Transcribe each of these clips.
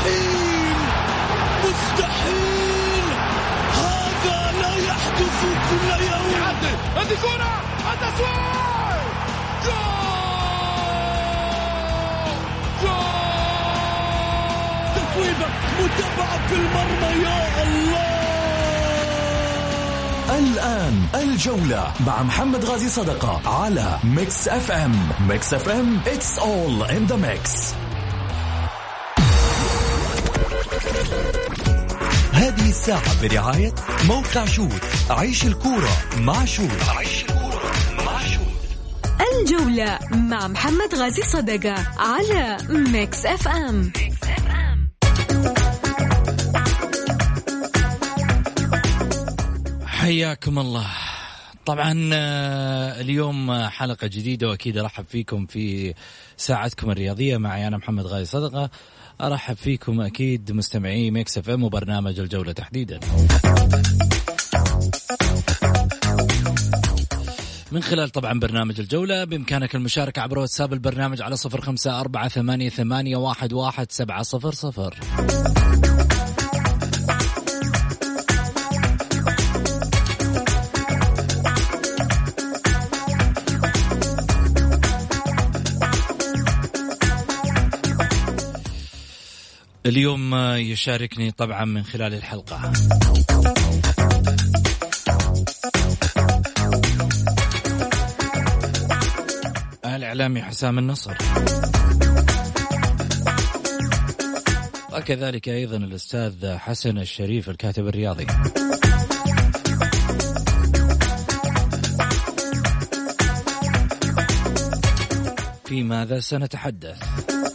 مستحيل مستحيل. هذا لا يحدث كل يوم. هذه كرة التسويق جول! جول! تسويبة متابعة في المرمى يا الله. الآن الجولة مع محمد غازي صدقة على ميكس أف أم. ميكس أف أم it's all in the mix. هذه الساعة برعاية موقع شوت عيش الكورة مع شوت عيش الكورة مع شوت الجولة مع محمد غازي صدقة على ميكس اف ام حياكم الله. طبعا آه، اليوم حلقة جديدة وأكيد أرحب فيكم في ساعتكم الرياضية. معي أنا محمد غازي صدقة. أرحب فيكم أكيد مستمعي ميكس إف إم وبرنامج الجولة تحديدا. من خلال طبعا برنامج الجولة بإمكانك المشاركة عبر واتساب البرنامج على صفر خمسة أربعة ثمانية, ثمانية واحد, واحد سبعة صفر صفر. اليوم يشاركني طبعا من خلال الحلقة. الإعلامي حسام النصر. وكذلك أيضا الأستاذ حسن الشريف الكاتب الرياضي. في ماذا سنتحدث؟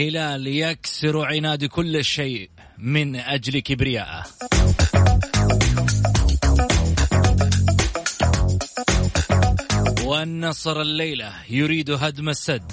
الهلال يكسر عناد كل شيء من أجل كبرياءه. والنصر الليلة يريد هدم السد.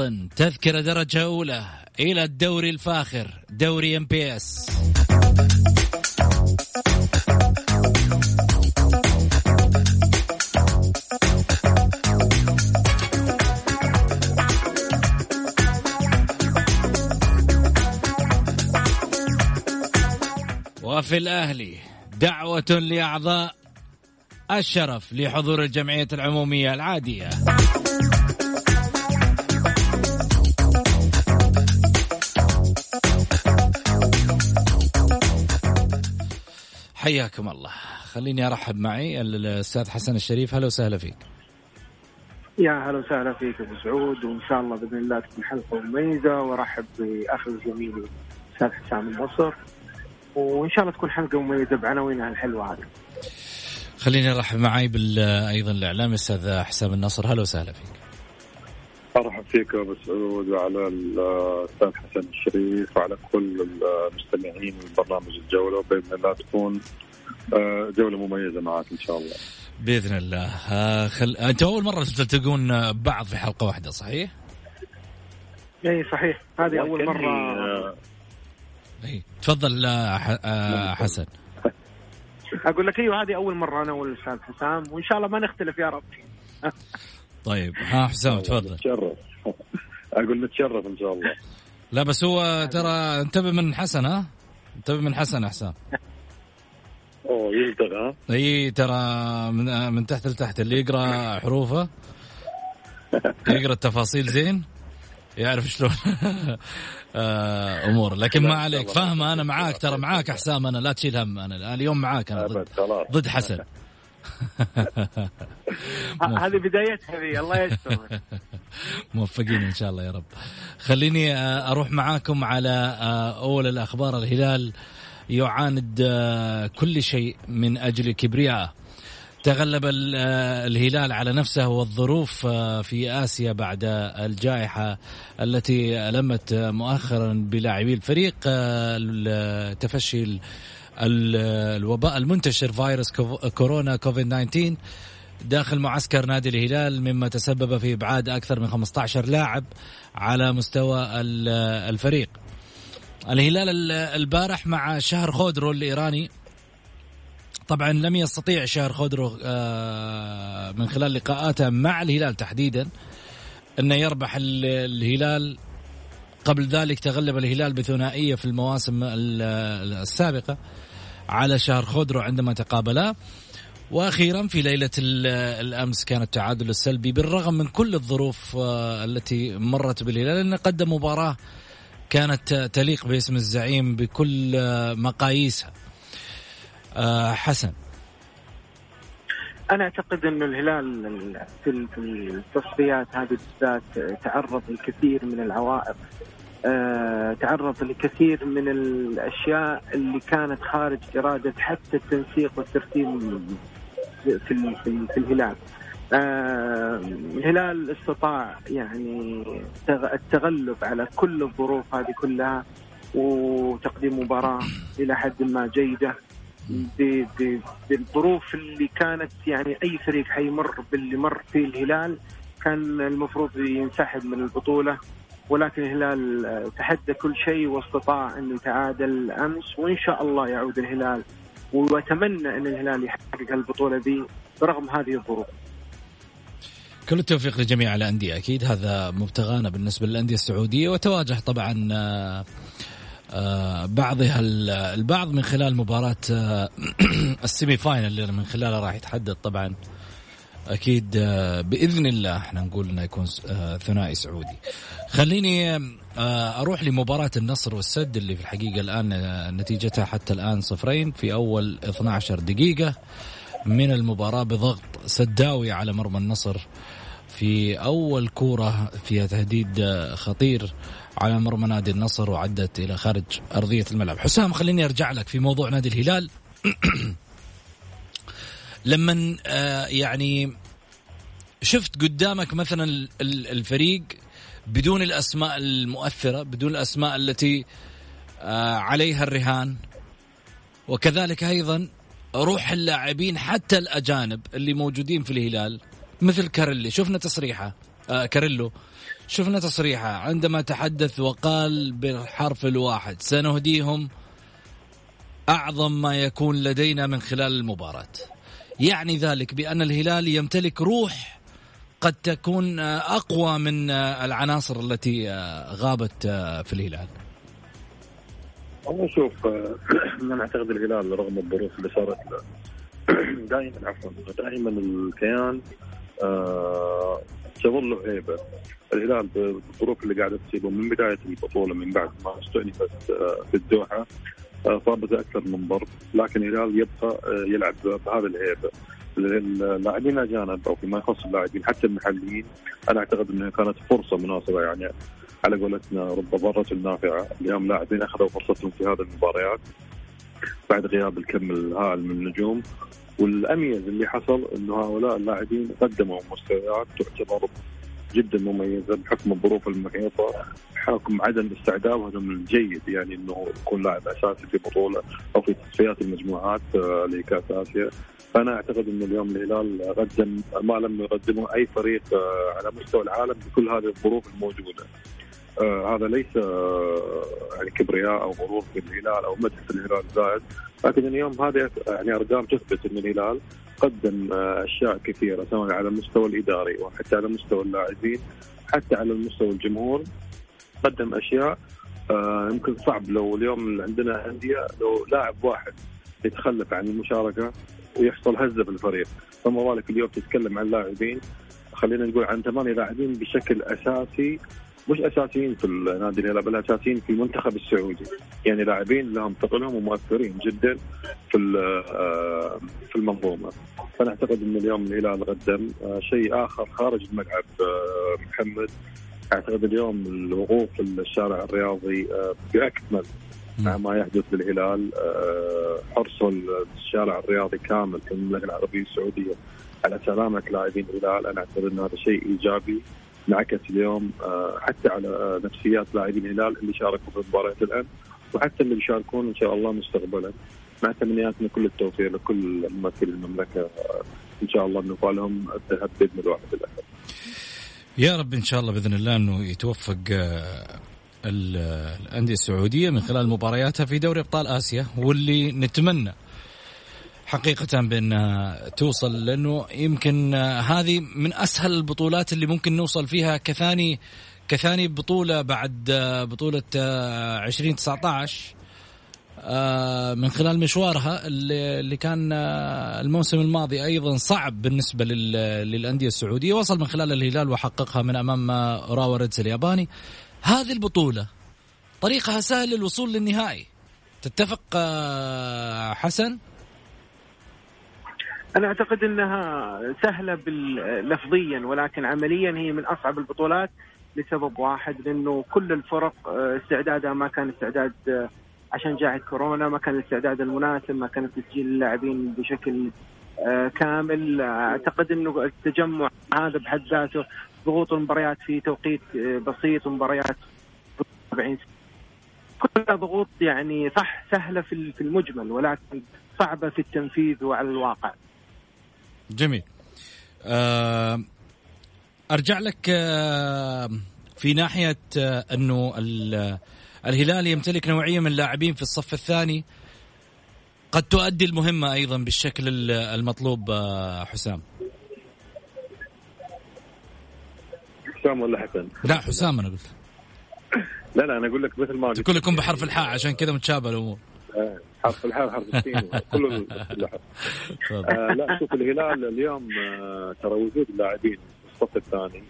الباطن تذكرة درجة أولى. إلى الدوري الفاخر. دوري إم بي إس. وفي الأهلي دعوة لأعضاء الشرف لحضور الجمعية العمومية العادية. حياكم الله. خليني أرحب معي الأستاذ حسن الشريف. هلا وسهلا فيك. يا هلا وسهلا فيك أبو سعود وإن شاء الله بإذن الله تكون حلقة مميزة وأرحب بأخي وزميلي الأستاذ حسام النصر وإن شاء الله تكون حلقة مميزة بعناوينها الحلوه هذه. خليني أرحب معي بال أيضا الاعلام الأستاذ حسام النصر. هلا وسهلا فيك. أرحب فيك أبو سعود وعلى الأستاذ حسن الشريف وعلى كل المستمعين برنامج الجولة وبإذن الله تكون آه، جولة مميزة معك إن شاء الله. بإذن الله آه، خل... أنت أول مرة تلتقون بعض في حلقة واحدة صحيح؟ اي صحيح هذه أول مرة آه، اي تفضل ح- آه، حسن أقول لك إيوه هذه أول مرة أنا والأستاذ حسام وإن شاء الله ما نختلف يا رب. طيب ها حسام تفضل. نتشرف. أقول نتشرف إن شاء الله. لا بس هو ترى انتبه من حسن ها؟ انتبه من حسن يا حسام. أوه يلدغ ها؟ إي ترى من, من تحت لتحت اللي يقرأ حروفه يقرأ التفاصيل زين يعرف شلون آه، أمور. لكن ما عليك فاهم أنا معاك ترى معاك حسام أنا لا تشيل هم أنا اليوم معاك أنا ضد ضد حسن. هذه بدايتها ذي الله يستر. موفقين إن شاء الله يا رب. خليني آه، أروح معاكم على آه، أول الأخبار. الهلال يعاند آه، كل شيء من أجل كبرياءه تغلب الهلال على نفسه والظروف في آسيا بعد الجائحة التي ألمت مؤخرا بلاعبي الفريق تفشي الوباء المنتشر فيروس كورونا كوفيد 19 داخل معسكر نادي الهلال مما تسبب في إبعاد أكثر من 15 لاعب على مستوى الفريق. الهلال البارح مع شهر خودرو الإيراني طبعا لم يستطيع شهر خودرو آه، من خلال لقاءاته مع الهلال تحديدا انه يربح الهلال قبل ذلك تغلب الهلال بثنائية في المواسم السابقة على شهر خودرو عندما تقابلا. وأخيرا في ليلة الأمس كان التعادل السلبي بالرغم من كل الظروف آه، التي مرت بالهلال انه قدم مباراة كانت تليق باسم الزعيم بكل آه، مقاييسها. آه، حسن. أنا أعتقد أن الهلال في التصفيات هذه بالذات تعرض لكثير من العوائق. تعرض لكثير من الأشياء اللي كانت خارج إرادة حتى التنسيق والترتيب في في, في الهلال. آه، الهلال استطاع يعني التغلب على كل الظروف هذه كلها وتقديم مباراة إلى حد ما جيدة بالظروف اللي كانت يعني أي فريق حيمر باللي مر فيه الهلال كان المفروض ينسحب من البطولة ولكن الهلال تحدى كل شيء واستطاع انه يتعادل أمس وإن شاء الله يعود الهلال واتمنى أن الهلال يحقق البطولة ذي برغم هذه الظروف. كل التوفيق لجميع الأندية أكيد هذا مبتغانا بالنسبة للأندية السعودية وتواجه طبعا آه، آه، بعضها البعض من خلال مباراة آه، السيمي فاينل من خلالها راح يتحدد طبعا أكيد بإذن الله إحنا نقول إنه يكون ثنائي سعودي. خليني أروح لمباراة النصر والسد اللي في الحقيقة الآن نتيجتها حتى الآن صفرين في أول 12 دقيقة. من المباراة بضغط سداوي على مرمى النصر في أول كورة فيها تهديد خطير على مرمى نادي النصر وعدت إلى خارج أرضية الملعب حسام خليني أرجع لك في موضوع نادي الهلال لما آه، يعني شفت قدامك مثلا الفريق بدون الأسماء المؤثرة بدون الأسماء التي آه، عليها الرهان. وكذلك أيضا روح اللاعبين حتى الأجانب اللي موجودين في الهلال مثل كاريلي. شفنا تصريحه آه كاريلو. شفنا تصريحه. عندما تحدث وقال بالحرف الواحد سنهديهم أعظم ما يكون لدينا من خلال المباراة. يعني ذلك بأن الهلال يمتلك روح قد تكون آه، أقوى من آه، العناصر التي آه، غابت في الهلال. والله شوف أنا أعتقد الهلال رغم الظروف اللي صارت له دائما عفوا دائما الكيان آه تظل هيبه الهلال بالظروف اللي قاعدة تصيبه من بداية البطولة من بعد ما استؤنفت آه في الدوحة آه صابت أكثر من ضرب لكن الهلال يبقى آه يلعب بهذا الهيبه اللاعبين الأجانب أو فيما يخص اللاعبين حتى المحليين أنا أعتقد إنها كانت فرصة مناسبة يعني على قولتنا رب ضارة نافعة اليوم لاعبين أخذوا فرصتهم في هذه المباريات بعد غياب الكم الهائل من النجوم. والأميز اللي حصل أنه هؤلاء اللاعبين قدموا مستويات تعتبر جدا مميزة بحكم الظروف المحيطة بحكم عدم استعدادهم الجيد يعني إنه يكون لاعب أساسي في بطولة أو في تصفيات المجموعات آه، لكأس آسيا فأنا أعتقد ان اليوم الهلال قدم ما لم يقدمه أي فريق آه، على مستوى العالم بكل هذه الظروف الموجودة. آه هذا ليس آه يعني كبرياء أو غرور في الهلال أو مدح في الهلال زائد لكن اليوم هذه يعني أرقام تثبت إن الهلال قدم آه أشياء كثيرة سواء على المستوى الإداري وحتى على مستوى اللاعبين حتى على المستوى الجمهور. قدم أشياء آه يمكن صعب لو اليوم عندنا أندية لو لاعب واحد يتخلف عن المشاركة ويحصل هزة في الفريق فما بالك اليوم تتكلم عن لاعبين. خلينا نقول عن ثمانية لاعبين بشكل أساسي. مش أساسيين في النادي الهلال بل أساسيين في المنتخب السعودي. يعني لاعبين لهم ثقلهم ومؤثرين جدا في آه، في المنظومة. فانا اعتقد إن اليوم الهلال قدم آه، شيء آخر خارج الملعب آه، محمد. أعتقد اليوم الوقوف في الشارع الرياضي بأكمل مع ما يحدث بالهلال. حرص الشارع الرياضي كامل في المملكة العربية السعودية على سلامة لاعبين الهلال. أنا اعتبر إن هذا شيء إيجابي. انعكس اليوم آه، حتى على نفسيات لاعبين الهلال اللي شاركوا في مباراه الآن وحتى اللي بيشاركون إن شاء الله مستقبلا مع تمنياتنا كل التوفيق لكل ممثلي المملكة آه، إن شاء الله نوفى الذهب بإذن الواحد الآخر. يا رب إن شاء الله بإذن الله إنه يتوفق الأندية السعودية من خلال مبارياتها في دوري أبطال آسيا واللي نتمنى حقيقة بأنها توصل لأنه يمكن هذه من أسهل البطولات اللي ممكن نوصل فيها كثاني كثاني بطولة بعد بطولة 2019 آه، من خلال مشوارها اللي كان الموسم الماضي أيضا صعب بالنسبة للأندية السعودية وصل من خلال الهلال وحققها من أمام راوا ريدز الياباني هذه البطولة طريقها سهل للوصول للنهائي تتفق آه، حسن؟ أنا أعتقد أنها سهلة لفظيا ولكن عمليا هي من أصعب البطولات لسبب واحد لأنه كل الفرق آه، استعدادها ما كان استعداد آه، عشان جائحة كورونا ما كان الاستعداد المناسب ما كان تسجيل اللاعبين بشكل كامل أعتقد أنه التجمع هذا بحد ذاته ضغوط المباريات في توقيت آه، بسيط ومباريات 40 كلها ضغوط يعني صح سهلة في المجمل ولكن صعبة في التنفيذ وعلى الواقع. جميل. أه أرجع لك أه في ناحية أه أنه الهلال يمتلك نوعية من اللاعبين في الصف الثاني قد تؤدي المهمة أيضا بالشكل المطلوب آه، حسام. حسام ولا حسن؟ لا حسام أنا قلت لا لا أنا أقول لك مثل ما قلت كلكم بحرف الحاء عشان كذا متشابه الأمور آه، حرف الحاء حرف السين كله آه لا شوف الهلال اليوم آه ترى وجود اللاعبين في الصف الثاني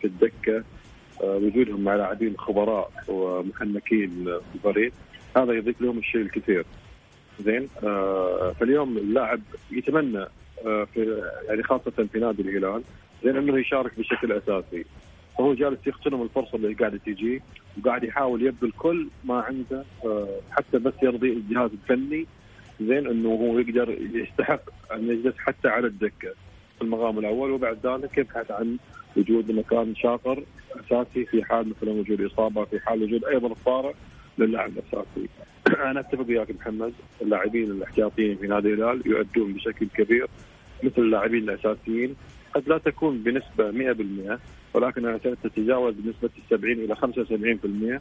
في الدكة آه وجودهم مع لاعبين خبراء ومحنكين في الفريق هذا يضيف لهم الشيء الكثير. زين آه فاليوم اللاعب يتمنى آه في يعني خاصة في نادي الهلال زين أنه يشارك بشكل أساسي. فهو جالس يغتنم الفرصة اللي قاعدة تجي وقاعد يحاول يبذل كل ما عنده آه، حتى بس يرضي الجهاز الفني زين إنه هو يقدر يستحق أن يجلس حتى على الدكة في المقام الأول وبعد ذلك يبحث عن وجود مكان شاطر أساسي في حال مثلا وجود إصابة في حال وجود أيضا الطارئ للاعب الأساسي. أنا أتفق وياك محمد اللاعبين الأحتياطيين في نادي الهلال يؤدون بشكل كبير مثل اللاعبين الأساسيين قد لا تكون بنسبة 100% ولكن تتجاوز بنسبة 70 إلى 75%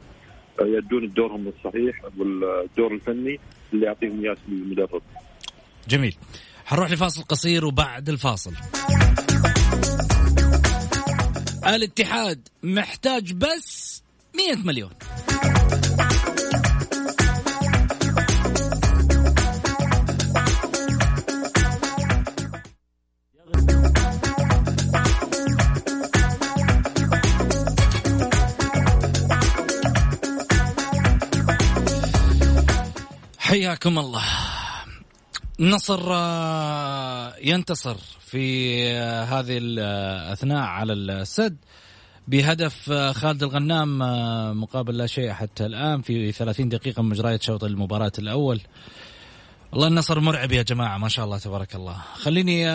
يدون دورهم الصحيح والدور الفني اللي يعطيهم اياه المدرب. جميل. حنروح لفاصل قصير وبعد الفاصل. الاتحاد محتاج بس 100 مليون. حياكم الله. النصر آه، ينتصر في آه، هذه الاثناء على السد بهدف آه، خالد الغنام مقابل لا شيء حتى الآن في 30 دقيقة من مجريات شوط المباراة الأول. والله النصر مرعب يا جماعة ما شاء الله تبارك الله. خليني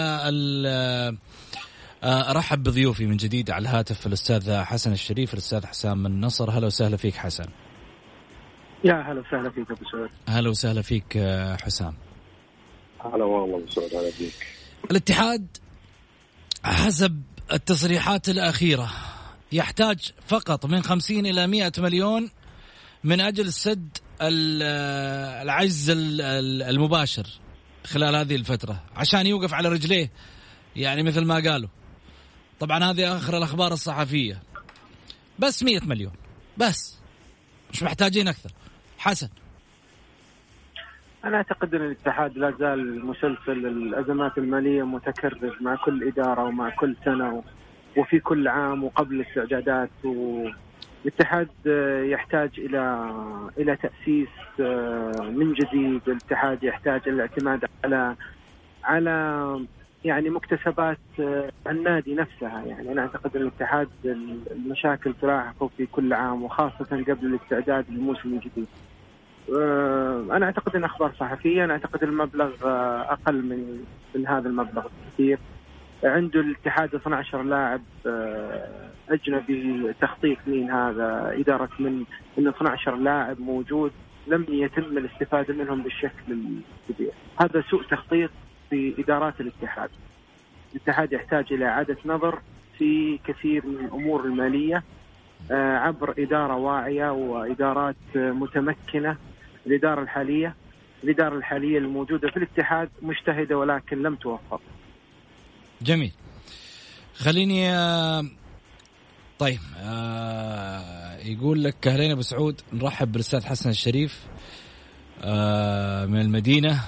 أرحب بضيوفي من جديد على الهاتف الأستاذ حسن الشريف الأستاذ حسام النصر. هلا وسهلا فيك حسن. يا هلا وسهلا فيك أبو سعود. هلا وسهلا فيك آه، حسام. هلا والله أبو سعود هلا فيك. الاتحاد حسب التصريحات الأخيرة. يحتاج فقط من 50 إلى 100 مليون من أجل سد آه، العجز المباشر خلال هذه الفترة عشان يوقف على رجليه يعني مثل ما قالوا. طبعا هذه آخر الأخبار الصحفية. بس 100 مليون بس. مش محتاجين أكثر. حسن. أنا أعتقد أن الاتحاد لا زال مسلسل الأزمات المالية متكرر مع كل إدارة ومع كل سنة وفي كل عام وقبل الاستعدادات الاتحاد يحتاج إلى إلى تأسيس من جديد. الاتحاد يحتاج الاعتماد على على يعني مكتسبات النادي نفسها. يعني أنا أعتقد أن الاتحاد المشاكل تلاحقه في كل عام وخاصة قبل الاستعداد للموسم الجديد. آه، أنا أعتقد أن أخبار صحفية أنا أعتقد المبلغ آه، أقل من من هذا المبلغ بكثير. عنده الاتحاد 12 لاعب آه، أجنبي تخطيط مين هذا إدارة من من 12 لاعب موجود لم يتم الاستفادة منهم بالشكل الكبير. هذا سوء تخطيط. في إدارات الاتحاد الاتحاد يحتاج إلى اعاده نظر في كثير من الأمور المالية عبر إدارة واعية وإدارات متمكنة الإدارة الحالية الإدارة الحالية الموجودة في الاتحاد مجتهدة ولكن لم توفق. جميل. خليني آه، طيب آه يقول لك اهلين ابو سعود نرحب بالأستاذ حسن الشريف آه من المدينة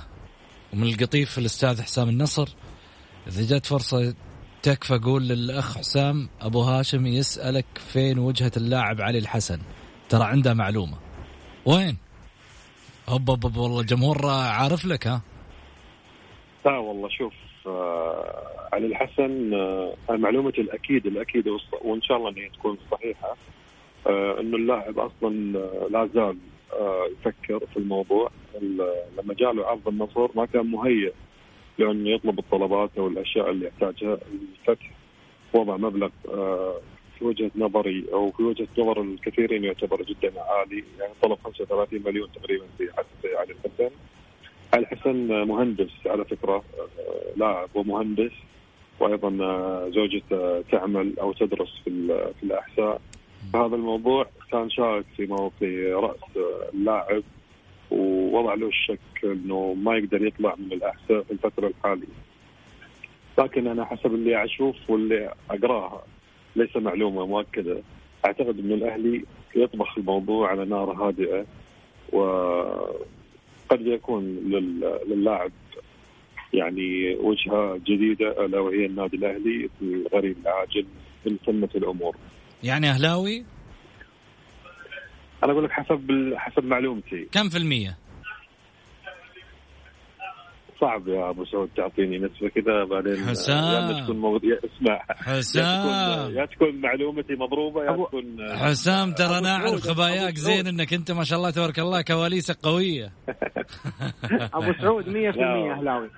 ومن القطيف الأستاذ حسام النصر. إذا جت فرصة تكفى قول للأخ حسام أبو هاشم يسألك فين وجهة اللاعب علي الحسن؟ ترى عنده معلومة. وين؟ هوب هوب والله الجمهور عارف لك ها؟ لا والله شوف آه علي الحسن آه معلومتي الأكيد الأكيد وإن شاء الله إنها تكون صحيحة آه إنه اللاعب أصلا آه لا زال آه يفكر في الموضوع. لما جاء له عرض النصر ما كان مهيئ لأنه يطلب الطلبات أو الأشياء اللي يحتاجها الفتح. وضع مبلغ آه في وجهة نظري أو في وجهة نظر الكثيرين يعتبر جدا عالي. يعني طلب 35 مليون تقريبا في حد علي الحسن. علي الحسن مهندس على فكرة لاعب ومهندس. وأيضا زوجته تعمل أو تدرس في في الأحساء. هذا الموضوع كان شائك في في رأس اللاعب. ووضع له الشك إنه ما يقدر يطلع من الأحساء في الفترة الحالية. لكن أنا حسب اللي أشوف واللي أقرأها ليس معلومة مؤكدة أعتقد ان الأهلي يطبخ الموضوع على نار هادئة وقد يكون للاعب يعني وجهة جديدة ألا وهي النادي الأهلي في الغريب العاجل ان تمت الأمور. يعني أهلاوي؟ أنا أقول لك حسب حسب معلومتي. كم في المية؟ صعب يا أبو سعود تعطيني نسبة كذا بعدين حسام. يا تكون موضوع اسمع. حسام. يا تكون معلومتي مضروبة يا تكون حسام ترى نعرف خباياك زين إنك أنت ما شاء الله تبارك الله كواليسك قوية. أبو سعود 100% أهلاوي.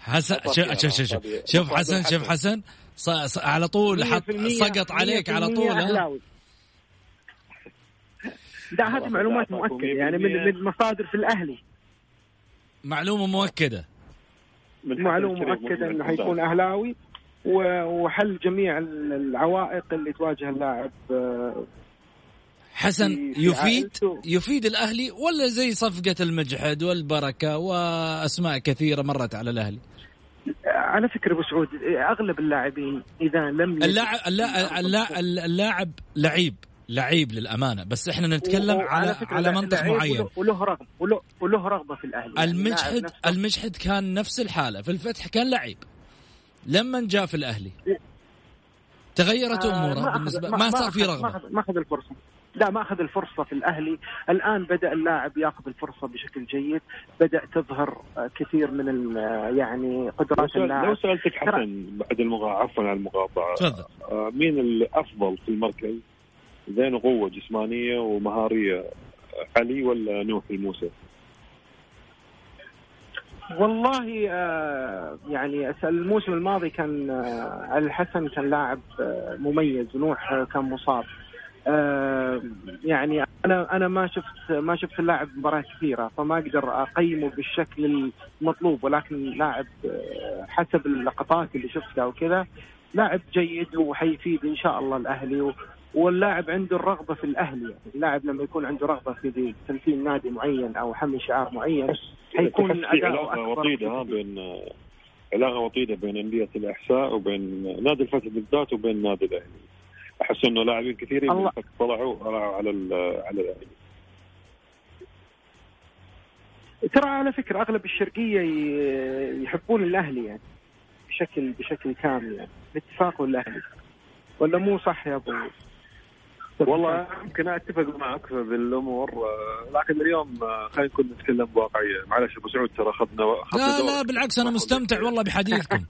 حسن شوف شوف شوف شوف حسن شوف حسن. على طول حط سقط عليك على طول. لا هذه معلومات مؤكدة يعني من من مصادر في الأهلي. معلومة مؤكدة. معلومة مؤكدة إنه حيكون أهلاوي وحل جميع العوائق اللي تواجه اللاعب حسن يفيد يفيد الأهلي ولا زي صفقة المجحد والبركة وأسماء كثيرة مرت على الأهلي؟ على فكرة أبو سعود أغلب اللاعبين إذا لم اللاعب اللاعب اللاعب لعيب. لعيب للأمانة. بس إحنا نتكلم على على منطق معين. وله رغبة وله, وله رغبة في الأهلي. يعني المجحد المجحد كان نفس الحالة. في الفتح كان لعيب. لما جاء في الأهلي تغيرت أموره آه بالنسبة ما, ما صار في رغبة. ما أخذ الفرصة. لا ما أخذ الفرصة في الأهلي. الآن بدأ اللاعب يأخذ الفرصة بشكل جيد. بدأ تظهر كثير من يعني قدرات اللاعب. لو سألتك حسن بعد المقاطعه عفوا على المقاطعه تفضل. آه مين الأفضل في المركز؟ ذهنه قوة جسمانية ومهارية علي ولا نوح الموسى؟ والله آه يعني الموسم الماضي كان آه الحسن كان لاعب آه مميز ونوح كان مصاب يعني أنا أنا ما شفت ما شفت اللاعب مباريات كثيرة فما أقدر أقيمه بالشكل المطلوب ولكن لاعب حسب اللقطات اللي شفتها وكذا لاعب جيد وحيفيد إن شاء الله الأهلي واللاعب عنده الرغبة في الأهلي. يعني اللاعب لما يكون عنده رغبة في تمثيل نادي معين أو حمل شعار معين حيكون علاقة وطيدة بين علاقة وطيدة بين أندية الإحساء وبين نادي الفتح بالذات وبين النادي الأهلي. أحس إنه لاعبين كثيرين من طلعوا على على الأهلي. ترى على فكرة أغلب الشرقية يحبون الأهلي يعني بشكل بشكل كامل يعني باتفاق الاهلي ولا مو صح يا أبو والله يمكن أتفق معك بالامور لكن اليوم خلينا نكون نتكلم بواقعيه معلش أبو سعود ترى أخذنا لا لا بالعكس أنا مستمتع والله بحديثكم.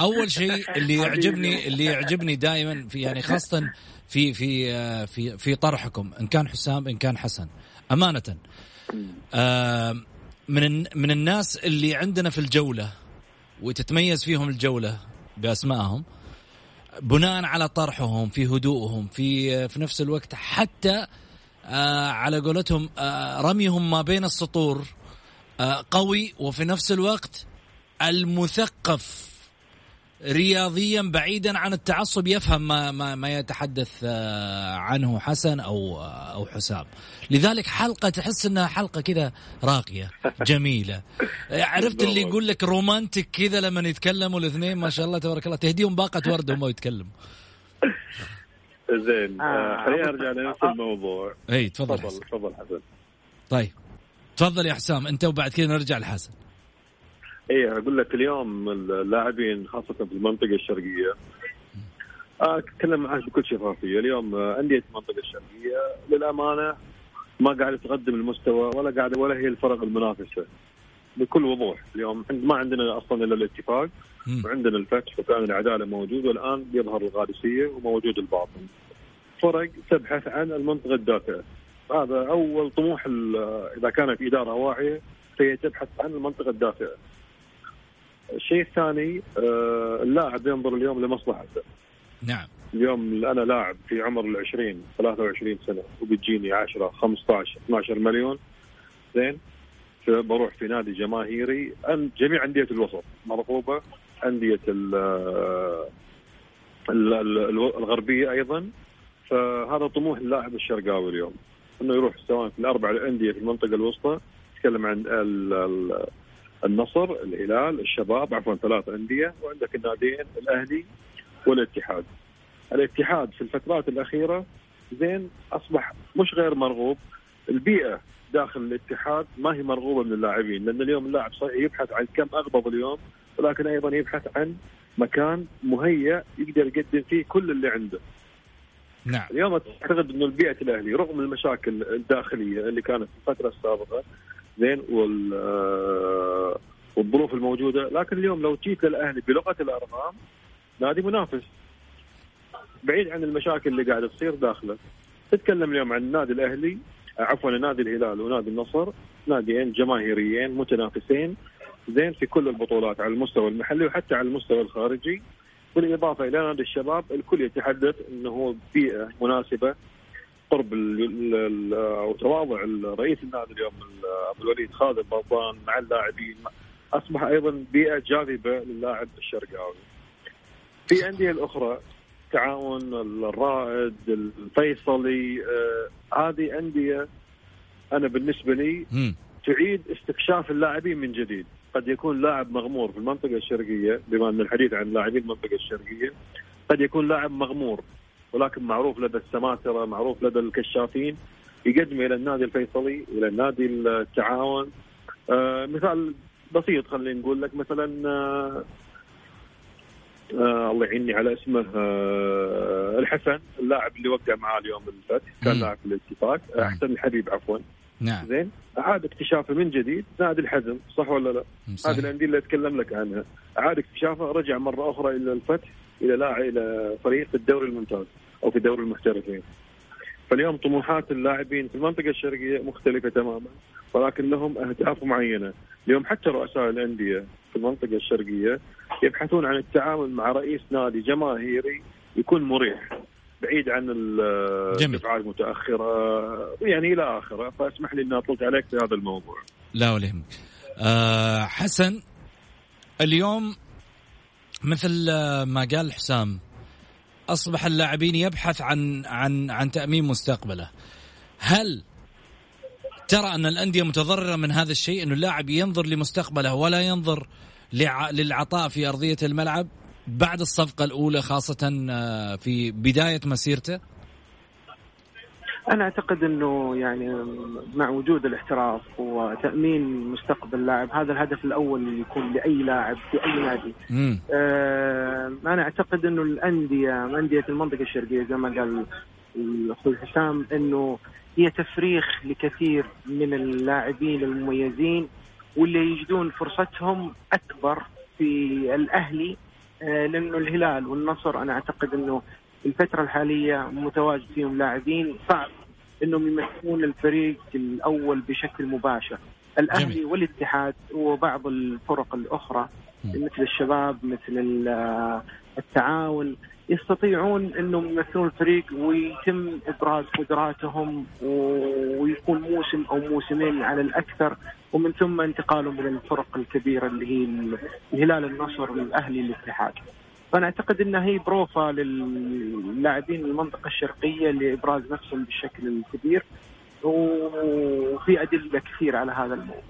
أول شيء اللي يعجبني اللي يعجبني دائما في يعني خاصة في في في في طرحكم إن كان حسام إن كان حسن. أمانة. آه من من الناس اللي عندنا في الجولة وتتميز فيهم الجولة بأسمائهم بناء على طرحهم في هدوءهم في في نفس الوقت حتى آه على قولتهم آه رميهم ما بين السطور آه قوي وفي نفس الوقت المثقف. رياضيا بعيدا عن التعصب يفهم ما ما, ما يتحدث آه، عنه حسن أو آه، أو حسام. لذلك حلقة تحس إنها حلقة كذا راقية جميلة. عرفت اللي يقول لك رومانتك كذا لما يتكلموا الاثنين؟ ما شاء الله تبارك الله. تهديهم باقة ورد وهم يتكلموا. زين آه خلينا نرجع لنفس الموضوع. إي تفضل تفضل تفضل حسن. طيب. تفضل يا حسام أنت وبعد كذا نرجع لحسن. اي أقول لك اليوم اللاعبين خاصة في المنطقة الشرقية. أتكلم معك بكل شفافيه اليوم أندية المنطقة الشرقية للأمانة ما قاعدة تقدم المستوى ولا قاعدة ولا هي الفرق المنافسة بكل وضوح. اليوم ما عندنا أصلا إلا الاتفاق وعندنا الفتح وكان العدالة موجود والآن بيظهر القادسيه وموجود الباطن. فرق تبحث عن المنطقة الدافئة. هذا أول طموح إذا كانت إدارة واعية فهي تبحث عن المنطقة الدافئة. الشيء الثاني آه، اللاعب ينظر اليوم لمصلحته نعم. اليوم أنا لاعب في عمر ال 20 23 سنة وبتجيني 10 15 12 مليون. زين؟ بروح في نادي جماهيري جميع أندية الوسط مرغوبة أندية الغربية أيضا. فهذا طموح اللاعب الشرقاوي اليوم إنه يروح سواء في الأربع الانديه في المنطقة الوسطى. تكلم عن النصر الهلال الشباب عفوا ثلاث أندية وعندك الناديين الأهلي والاتحاد الاتحاد في الفترات الأخيرة زين أصبح مش غير مرغوب البيئة داخل الاتحاد ما هي مرغوبة من اللاعبين لأن اليوم اللاعب صحيح يبحث عن كم اقبض اليوم ولكن أيضا يبحث عن مكان مهيأ يقدر يقدم فيه كل اللي عنده. نعم. اليوم أعتقد إنه البيئة الأهلي رغم المشاكل الداخلية اللي كانت في الفترة السابقة زين وال آه، والظروف الموجودة. لكن اليوم لو جيت للأهلي بلغة الأرقام نادي منافس. بعيد عن المشاكل اللي قاعدة تصير داخله. تتكلم اليوم عن النادي الأهلي عفوا نادي الهلال ونادي النصر ناديين جماهيريين متنافسين. زين في كل البطولات على المستوى المحلي وحتى على المستوى الخارجي. بالإضافة إلى نادي الشباب الكل يتحدث إنه بيئة مناسبة قرب أو تواضع رئيس النادي اليوم ابو الوليد خالد البرطان مع اللاعبين. أصبح أيضا بيئة جاذبة للاعب الشرقاوي. في أندية الأخرى تعاون الرائد الفيصلي آه هذه أندية أنا بالنسبة لي تعيد استكشاف اللاعبين من جديد. قد يكون لاعب مغمور في المنطقة الشرقية بما أن الحديث عن لاعبين المنطقة الشرقية قد يكون لاعب مغمور. ولكن معروف لدى السماسرة معروف لدى الكشافين يقدم إلى النادي الفيصلي إلى النادي التعاون. آه مثال بسيط خلينا نقول لك مثلا آه آه الله يعيني على اسمه آه الحسن اللاعب اللي وقع معاه اليوم الفتح كان لاعب في الاتفاق. آه حسن الحبيب عفوا. نعم. زين أعاد اكتشافه من جديد. نادي الحزم صح ولا لا؟ هذه الأندية اللي أتكلم لك عنها. أعاد اكتشافه رجع مرة أخرى إلى الفتح. إلى لاعب إلى فريق في الدوري الممتاز أو في دوري المحترفين فاليوم طموحات اللاعبين في المنطقة الشرقية مختلفة تماما ولكن لهم أهداف معينة اليوم حتى رؤساء الأندية في المنطقة الشرقية يبحثون عن التعامل مع رئيس نادي جماهيري يكون مريح بعيد عن الدفعات المتأخرة يعني إلى آخره فأسمح لي اني اطلت عليك في هذا الموضوع. لا ولا يهمك. أه حسن اليوم مثل ما قال حسام أصبح اللاعبين يبحث عن عن عن تأمين مستقبله. هل ترى أن الأندية متضررة من هذا الشيء انه اللاعب ينظر لمستقبله ولا ينظر للعطاء في أرضية الملعب بعد الصفقة الأولى خاصة آه، في بداية مسيرته؟ أنا أعتقد إنه يعني مع وجود الاحتراف وتأمين مستقبل اللاعب هذا الهدف الأول اللي يكون لأي لاعب في أي نادي. آه أنا أعتقد إنه الأندية أندية المنطقة الشرقية زي ما قال الاخوي حسام إنه هي تفريخ لكثير من اللاعبين المميزين واللي يجدون فرصتهم أكبر في الأهلي آه لأنه الهلال والنصر أنا أعتقد إنه الفترة الحالية متواجد فيهم لاعبين صعب إنهم يمثلون الفريق الأول بشكل مباشر الأهلي جميل. والاتحاد وبعض الفرق الأخرى مثل الشباب مثل التعاون يستطيعون إنهم يمثلون الفريق ويتم إبراز قدراتهم ويكون موسم أو موسمين على الأكثر ومن ثم انتقالهم إلى الفرق الكبيرة اللي هي الهلال النصر الاهلي الاتحاد. فأنا أعتقد إنها هي بروفا للاعبين المنطقة الشرقية لإبراز نفسهم بالشكل الكبير وفي أدلة كثير على هذا الموضوع.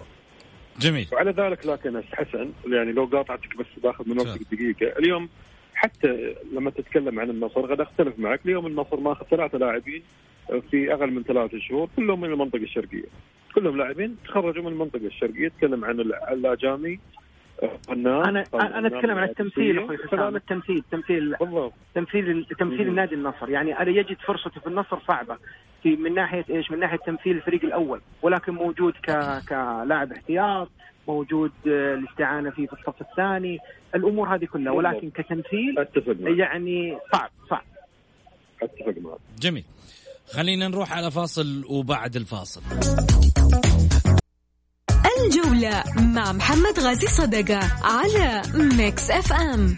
جميل. وعلى ذلك لكن حسن يعني لو قاطعتك بس باخذ من وقتك دقيقة، اليوم حتى لما تتكلم عن النصر قد أختلف معك. اليوم النصر ماخذ ثلاثة لاعبين في أقل من ثلاثة شهور كلهم من المنطقة الشرقية. كلهم لاعبين تخرجوا من المنطقة الشرقية. تكلم عن الأجامي أنا أنا أتكلم عن التمثيل أخوي حسام. التمثيل تمثيل تمثيل تمثيل النادي النصر. يعني أنا يجد فرصته في النصر صعبة. في من ناحية إيش؟ من ناحية تمثيل الفريق الأول. ولكن موجود ك كلاعب احتياط موجود آه، الاستعانه فيه في الصف الثاني. الأمور هذه كلها. ولكن كتمثيل أتفق يعني صعب صعب. أتفق معك. جميل. خلينا نروح على فاصل وبعد الفاصل. الجولة مع محمد غازي صدقة على ميكس اف ام.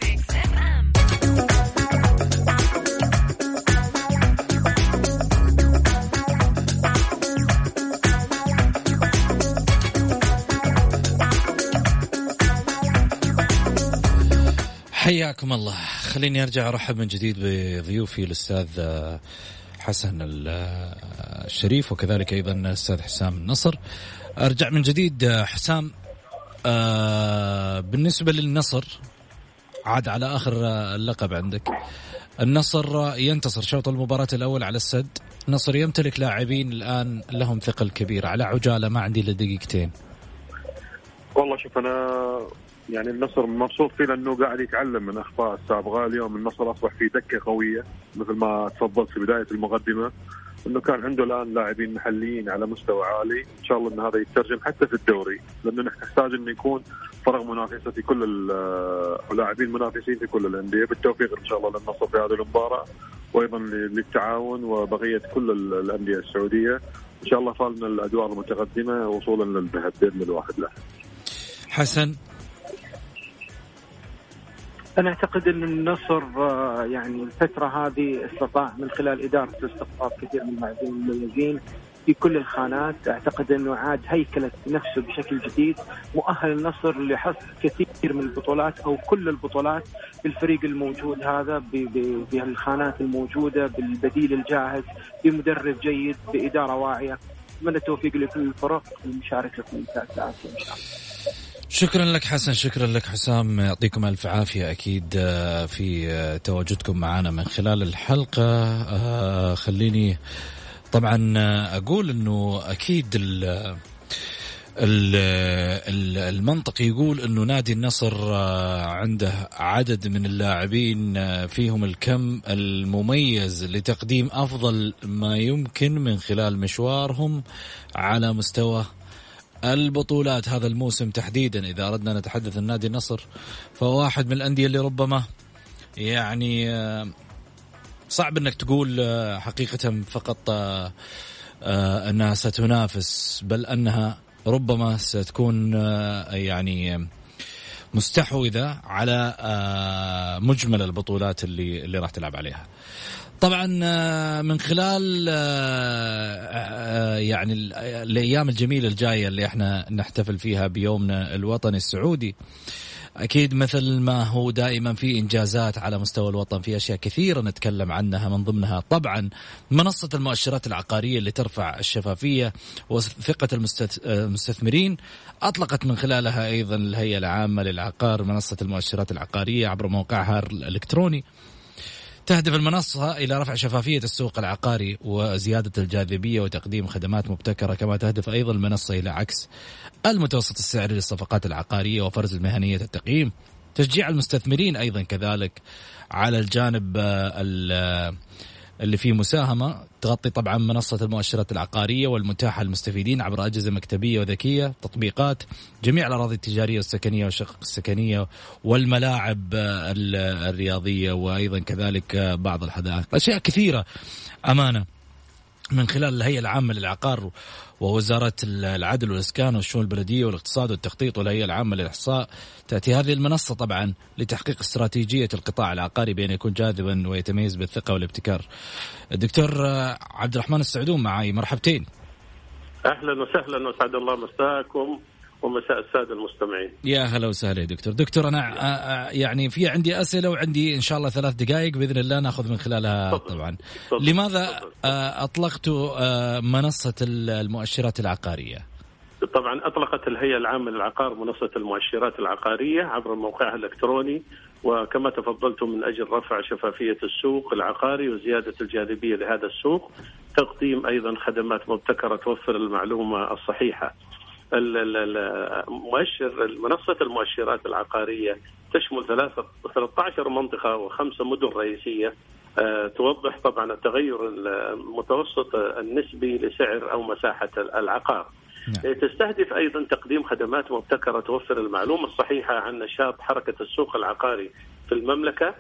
حياكم الله خليني أرجع أرحب من جديد بضيوفي الأستاذ حسن الشريف وكذلك أيضا الاستاذ حسام النصر. أرجع من جديد حسام آه، بالنسبة للنصر عاد على آخر اللقب عندك. النصر ينتصر شوط المباراة الأول على السد. النصر يمتلك لاعبين الآن لهم ثقل كبير. على عجالة ما عندي إلا دقيقتين. والله شوف أنا يعني النصر مبسوط فيه لأنه قاعد يتعلم من أخطاء السابقة، اليوم النصر أصبح في دكة قوية مثل ما تفضلت في بداية المقدمة. إنه كان عنده الآن لاعبين محليين على مستوى عالي، إن شاء الله إن هذا يترجم حتى في الدوري، لأنه نحتاج إنه يكون فرق منافسة في كل اللاعبين منافسين في كل الأندية، بالتوفيق إن شاء الله للنصر في هذه المباراة وأيضا للتعاون وبقية كل الأندية السعودية، إن شاء الله فالنا الادوار المتقدمة وصولا للذهب بإذن الواحد له. حسن أنا أعتقد أن النصر آه، يعني الفترة هذه استطاع من خلال ادارته استقطاب كثير من اللاعبين المميزين في كل الخانات. أعتقد أنه عاد هيكله نفسه بشكل جديد مؤهل النصر لحصد كثير من البطولات أو كل البطولات بالفريق الموجود هذا بالخانات الموجودة بالبديل الجاهز بمدرب جيد بإدارة واعية. اتمنى التوفيق لكل الفرق المشاركه في كاس اسيا إن شاء الله. شكرا لك حسن شكرا لك حسام. يعطيكم ألف عافية أكيد آه، في آه، تواجدكم معنا من خلال الحلقة. آه، خليني طبعا أقول إنه أكيد المنطق يقول إنه نادي النصر عنده عدد من اللاعبين فيهم الكم المميز لتقديم أفضل ما يمكن من خلال مشوارهم على مستوى البطولات هذا الموسم تحديدا إذا أردنا نتحدث عن نادي النصر فهو واحد من الأندية اللي ربما يعني آه، صعب إنك تقول آه، حقيقه فقط آه، أنها ستنافس بل أنها ربما ستكون يعني مستحوذة على مجمل البطولات اللي اللي راح تلعب عليها. طبعا آه، من خلال آه، آه، يعني الأيام الجميلة الجاية اللي إحنا نحتفل فيها بيومنا الوطني السعودي أكيد مثل ما هو دائما في إنجازات على مستوى الوطن في أشياء كثيرة نتكلم عنها من ضمنها طبعا منصة المؤشرات العقارية اللي ترفع الشفافية وثقة المستثمرين أطلقت من خلالها أيضا الهيئة العامة للعقار منصة المؤشرات العقارية عبر موقعها الإلكتروني. تهدف المنصة إلى رفع شفافية السوق العقاري وزيادة الجاذبية وتقديم خدمات مبتكرة كما تهدف أيضا المنصة إلى عكس. المتوسط السعري للصفقات العقارية وفرز المهنية التقييم. تشجيع المستثمرين أيضا كذلك. على الجانب اللي فيه مساهمة تغطي طبعا منصة المؤشرات العقارية والمتاحة للمستفيدين عبر أجهزة مكتبية وذكية تطبيقات جميع الأراضي التجارية والسكنية والشقق السكنية والملاعب الرياضية وأيضا كذلك بعض الحدائق. أشياء كثيرة أمانة من خلال الهيئة العامة للعقار ووزارة العدل والإسكان والشؤون البلدية والاقتصاد والتخطيط والهيئة العامة للإحصاء تأتي هذه المنصة طبعا لتحقيق استراتيجية القطاع العقاري بأن يكون جاذبا ويتميز بالثقة والابتكار. دكتور عبد الرحمن السعدون معي مرحبتين. أهلا وسهلا وسعد الله مساكم. ومساء السادة المستمعين يا هلا وسهلا يا دكتور دكتور أنا آه، آه، يعني في عندي أسئلة وعندي إن شاء الله ثلاث دقائق بإذن الله نأخذ من خلالها طبعا صدق. لماذا صدق. آه، أطلقت منصة المؤشرات العقارية طبعا أطلقت الهيئة العامة للعقار منصة المؤشرات العقارية عبر موقعها الإلكتروني وكما تفضلتم من أجل رفع شفافية السوق العقاري وزيادة الجاذبية لهذا السوق تقديم أيضا خدمات مبتكرة توفر المعلومة الصحيحة المؤشر منصة المؤشرات العقارية تشمل 13 منطقة وخمسة مدن رئيسية. آه، توضح طبعا التغير المتوسط النسبي لسعر أو مساحة العقار. نعم. تستهدف أيضا تقديم خدمات مبتكرة توفر المعلومة الصحيحة عن نشاط حركة السوق العقاري في المملكة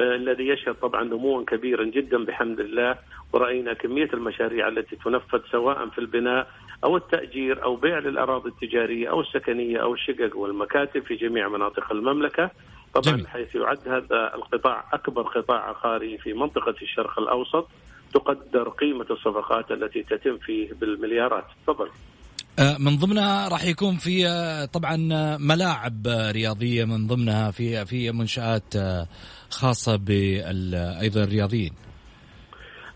آه، الذي يشهد طبعا نموا كبيرا جدا بحمد الله. ورأينا كمية المشاريع التي تنفذ سواء في البناء أو التأجير أو بيع للأراضي التجارية أو السكنية أو الشقق والمكاتب في جميع مناطق المملكة. طبعا جميل. حيث يعد هذا القطاع أكبر قطاع عقاري في منطقة الشرق الأوسط تقدر قيمة الصفقات التي تتم فيه بالمليارات. تفضل. آه، من ضمنها راح يكون في آه، طبعا ملاعب رياضية من ضمنها في في منشآت آه، خاصة بال أيضا الرياضيين.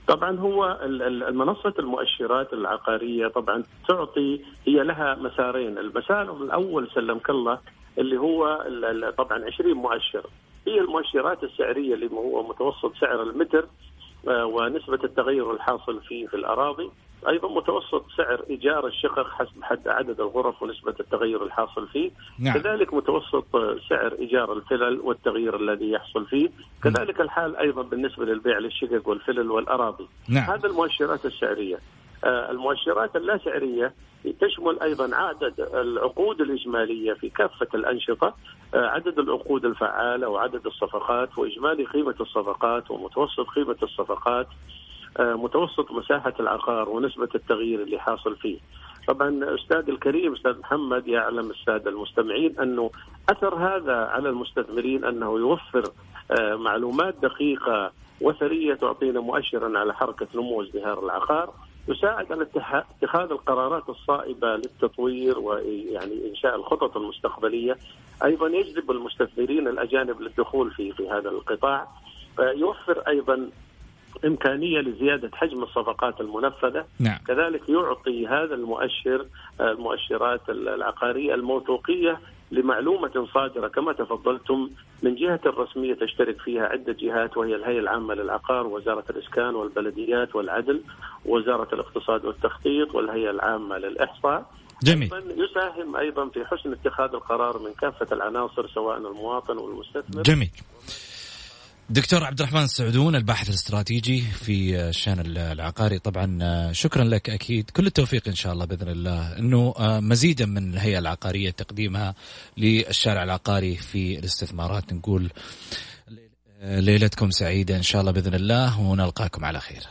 طبعا هو المنصة المؤشرات العقارية طبعا تعطي هي لها مسارين. المسار الأول سلمك الله اللي هو طبعا 20 مؤشر. هي المؤشرات السعرية اللي هو متوسط سعر المتر ونسبة التغير الحاصل فيه في الأراضي. أيضا متوسط سعر إيجار الشقق حسب حد عدد الغرف ونسبة التغير الحاصل فيه. نعم. كذلك متوسط سعر إيجار الفلل والتغيير الذي يحصل فيه. كذلك الحال أيضا بالنسبة للبيع للشقق والفلل والأراضي. نعم. هذا المؤشرات السعرية. آه، المؤشرات اللا سعرية تشمل أيضا عدد العقود الإجمالية في كافة الأنشطة آه، عدد العقود الفعالة وعدد الصفقات وإجمالي قيمة الصفقات ومتوسط قيمة الصفقات. متوسط مساحة العقار ونسبة التغيير اللي حاصل فيه. طبعا أستاذ الكريم أستاذ محمد يعلم السادة المستمعين أنه أثر هذا على المستثمرين أنه يوفر آه، معلومات دقيقة وثرية تعطينا مؤشرا على حركة نمو ازدهار العقار يساعد على اتخاذ القرارات الصائبة للتطوير ويعني إنشاء الخطط المستقبلية أيضا يجذب المستثمرين الأجانب للدخول في في هذا القطاع آه، يوفر أيضا إمكانية لزيادة حجم الصفقات المنفذة. نعم. كذلك يعطي هذا المؤشر المؤشرات العقارية الموثوقية لمعلومة صادرة كما تفضلتم من جهة رسمية تشترك فيها عدة جهات وهي الهيئة العامة للعقار وزارة الإسكان والبلديات والعدل وزارة الاقتصاد والتخطيط والهيئة العامة للإحصاء. جميل. يساهم أيضا في حسن اتخاذ القرار من كافة العناصر سواء المواطن والمستثمر. جميل. دكتور عبد الرحمن السعدون الباحث الاستراتيجي في الشان العقاري. طبعا شكرا لك أكيد. كل التوفيق إن شاء الله بإذن الله. إنه مزيدا من الهيئة العقارية تقديمها للشارع العقاري في الاستثمارات. نقول ليلتكم سعيدة إن شاء الله بإذن الله ونلقاكم على خير.